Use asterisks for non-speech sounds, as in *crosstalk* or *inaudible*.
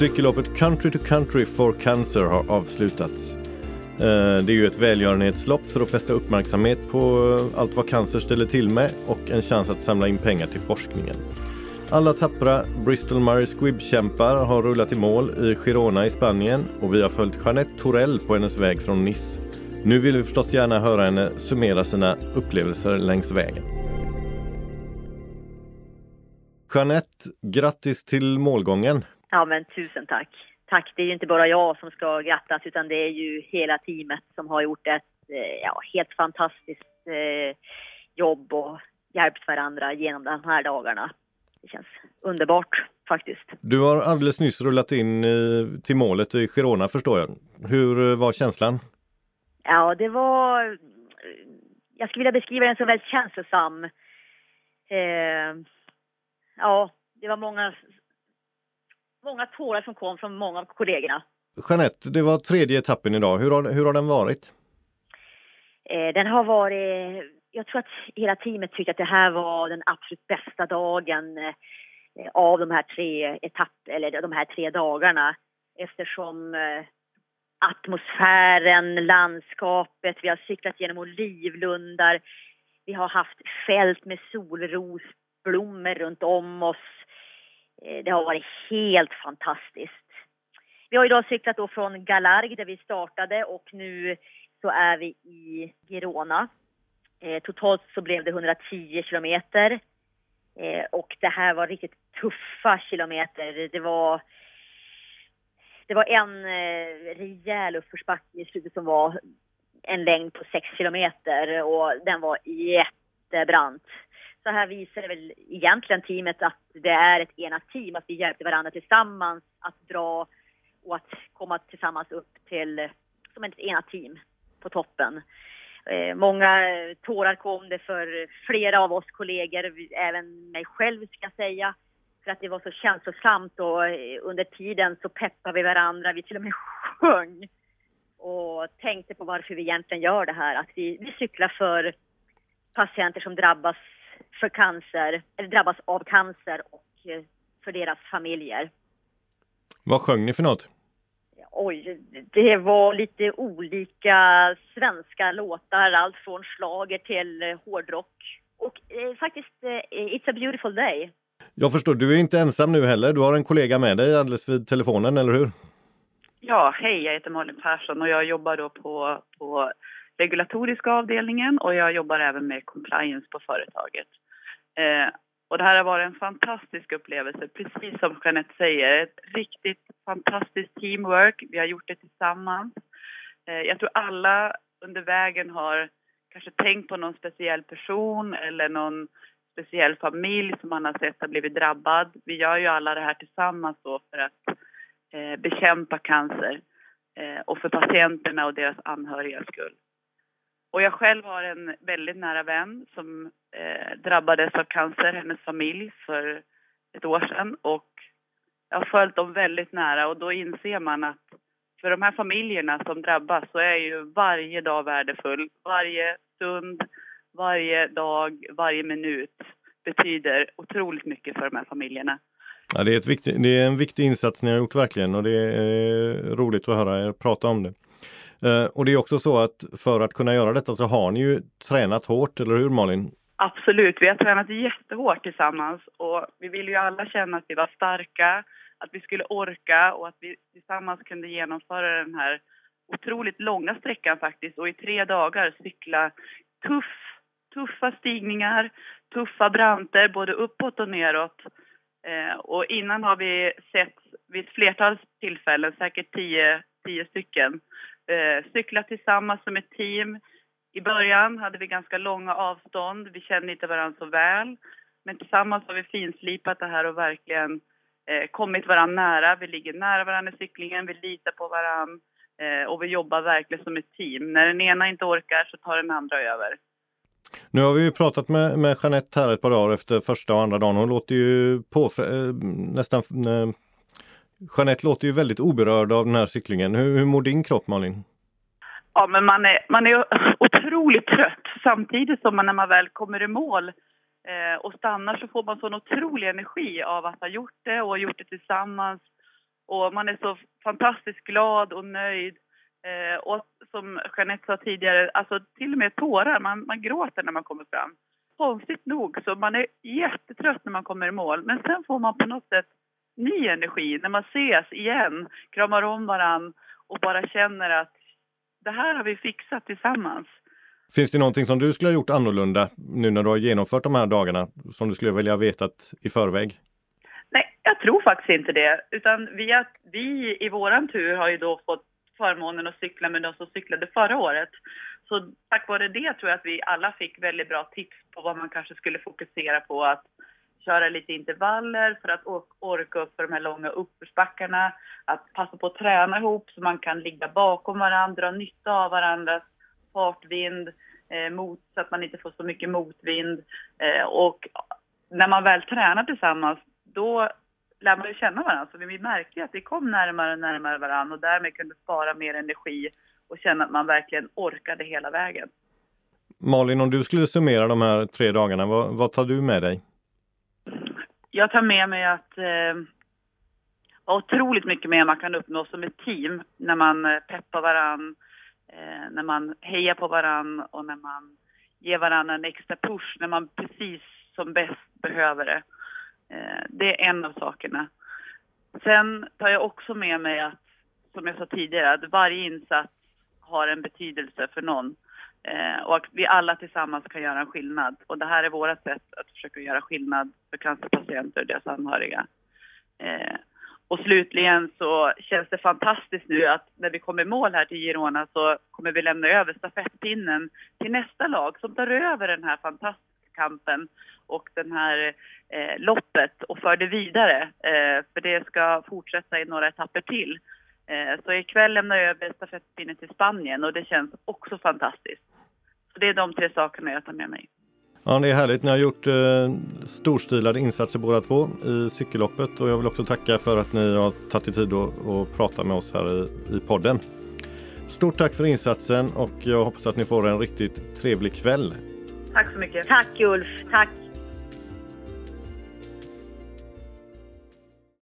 Cykelloppet Country to Country for Cancer har avslutats. Eh, det är ju ett välgörenhetslopp för att fästa uppmärksamhet på eh, allt vad cancer ställer till med och en chans att samla in pengar till forskningen. Alla tappra Bristol Myers Squibb-kämpar har rullat i mål i Girona i Spanien och vi har följt Jeanette Torell på hennes väg från Nice. Nu vill vi förstås gärna höra henne summera sina upplevelser längs vägen. Jeanette, grattis till målgången! Ja men tusen tack! Tack! Det är ju inte bara jag som ska grattas utan det är ju hela teamet som har gjort ett eh, ja, helt fantastiskt eh, jobb och hjälpt varandra genom de här dagarna. Det känns underbart faktiskt. Du har alldeles nyss rullat in till målet i Girona förstår jag. Hur var känslan? Ja, det var... Jag skulle vilja beskriva den som väldigt känslosam. Eh, ja, det var många, många tårar som kom från många av kollegorna. Jeanette, det var tredje etappen idag. Hur har, hur har den varit? Eh, den har varit... Jag tror att hela teamet tyckte att det här var den absolut bästa dagen eh, av de här tre etapp, eller de här tre dagarna eftersom eh, atmosfären, landskapet, vi har cyklat genom olivlundar, vi har haft fält med solrosblommor runt om oss. Eh, det har varit helt fantastiskt. Vi har idag cyklat då från Galarg där vi startade och nu så är vi i Girona. Eh, totalt så blev det 110 kilometer. Eh, och det här var riktigt tuffa kilometer. Det var det var en eh, rejäl uppförsbacke i slutet som var en längd på 6 kilometer och den var jättebrant. Så här visar väl egentligen teamet att det är ett enat team, att vi hjälpte varandra tillsammans att dra och att komma tillsammans upp till som ett enat team på toppen. Eh, många tårar kom det för flera av oss kollegor, även mig själv ska jag säga för att det var så känslosamt och eh, under tiden så peppade vi varandra. Vi till och med *laughs* sjöng och tänkte på varför vi egentligen gör det här. Att vi, vi cyklar för patienter som drabbas för cancer, eller drabbas av cancer och eh, för deras familjer. Vad sjöng ni för något? Oj, det var lite olika svenska låtar, allt från slager till eh, hårdrock. Och eh, faktiskt, eh, It's a beautiful day jag förstår, du är inte ensam nu heller. Du har en kollega med dig alldeles vid telefonen, eller hur? Ja, hej, jag heter Malin Persson och jag jobbar då på, på regulatoriska avdelningen och jag jobbar även med compliance på företaget. Eh, och det här har varit en fantastisk upplevelse, precis som Jeanette säger. Ett riktigt fantastiskt teamwork. Vi har gjort det tillsammans. Eh, jag tror alla under vägen har kanske tänkt på någon speciell person eller någon speciell familj som man har sett har blivit drabbad. Vi gör ju alla det här tillsammans då för att eh, bekämpa cancer eh, och för patienterna och deras anhörigas skull. Och jag själv har en väldigt nära vän som eh, drabbades av cancer, hennes familj, för ett år sedan. Och jag har följt dem väldigt nära och då inser man att för de här familjerna som drabbas så är ju varje dag värdefull. Varje stund, varje dag, varje minut betyder otroligt mycket för de här familjerna. Ja, det, är ett det är en viktig insats ni har gjort verkligen och det är eh, roligt att höra er prata om det. Eh, och det är också så att för att kunna göra detta så har ni ju tränat hårt, eller hur Malin? Absolut, vi har tränat jättehårt tillsammans och vi ville ju alla känna att vi var starka, att vi skulle orka och att vi tillsammans kunde genomföra den här otroligt långa sträckan faktiskt och i tre dagar cykla tuff, tuffa stigningar, tuffa branter både uppåt och neråt. Eh, och innan har vi sett vid ett flertal tillfällen, säkert tio, tio stycken, eh, cykla tillsammans som ett team. I början hade vi ganska långa avstånd, vi kände inte varandra så väl. Men tillsammans har vi finslipat det här och verkligen eh, kommit varandra nära. Vi ligger nära varandra i cyklingen, vi litar på varandra eh, och vi jobbar verkligen som ett team. När den ena inte orkar så tar den andra över. Nu har vi ju pratat med, med Jeanette här ett par dagar efter första och andra dagen. Hon låter ju på, eh, nästan... Eh, Jeanette låter ju väldigt oberörd av den här cyklingen. Hur, hur mår din kropp Malin? Ja, men man är, man är *laughs* otroligt trött samtidigt som man när man väl kommer i mål eh, och stannar så får man sån otrolig energi av att ha gjort det och gjort det tillsammans Och man är så fantastiskt glad och nöjd. Eh, och som Jeanette sa tidigare, alltså till och med tårar, man, man gråter när man kommer fram. Konstigt nog, så man är jättetrött när man kommer i mål. Men sen får man på något sätt ny energi när man ses igen, kramar om varann och bara känner att det här har vi fixat tillsammans. Finns det någonting som du skulle ha gjort annorlunda nu när du har genomfört de här dagarna som du skulle vilja vetat i förväg? Nej, jag tror faktiskt inte det. Utan vi, vi i våran tur har ju då fått förmånen att cykla med de som cyklade förra året. Så tack vare det tror jag att vi alla fick väldigt bra tips på vad man kanske skulle fokusera på. Att köra lite intervaller för att orka upp för de här långa uppförsbackarna. Att passa på att träna ihop så man kan ligga bakom varandra, nytta av varandras fartvind, eh, mot, så att man inte får så mycket motvind. Eh, och när man väl tränar tillsammans, då lär man ju känna varandra. Så vi märkte att vi kom närmare och närmare varandra och därmed kunde spara mer energi och känna att man verkligen orkade hela vägen. Malin, om du skulle summera de här tre dagarna, vad, vad tar du med dig? Jag tar med mig att eh, otroligt mycket mer man kan uppnå som ett team när man eh, peppar varann, eh, när man hejar på varann och när man ger varandra en extra push när man precis som bäst behöver det. Eh, det är en av sakerna. Sen tar jag också med mig att, som jag sa tidigare, att varje insats har en betydelse för någon. Eh, och att vi alla tillsammans kan göra en skillnad. Och det här är vårt sätt att försöka göra skillnad för cancerpatienter och deras anhöriga. Eh, och slutligen så känns det fantastiskt nu att när vi kommer i mål här till Girona så kommer vi lämna över stafettpinnen till nästa lag som tar över den här fantastiska kampen och den här eh, loppet och för det vidare. Eh, för det ska fortsätta i några etapper till. Eh, så ikväll lämnar jag över stafettpinnen till Spanien och det känns också fantastiskt. Så det är de tre sakerna jag tar med mig. Ja, det är härligt. Ni har gjort eh, storstilade insatser båda två i cykelloppet och jag vill också tacka för att ni har tagit er tid att prata med oss här i, i podden. Stort tack för insatsen och jag hoppas att ni får en riktigt trevlig kväll. Tack så mycket. Tack Ulf. Tack.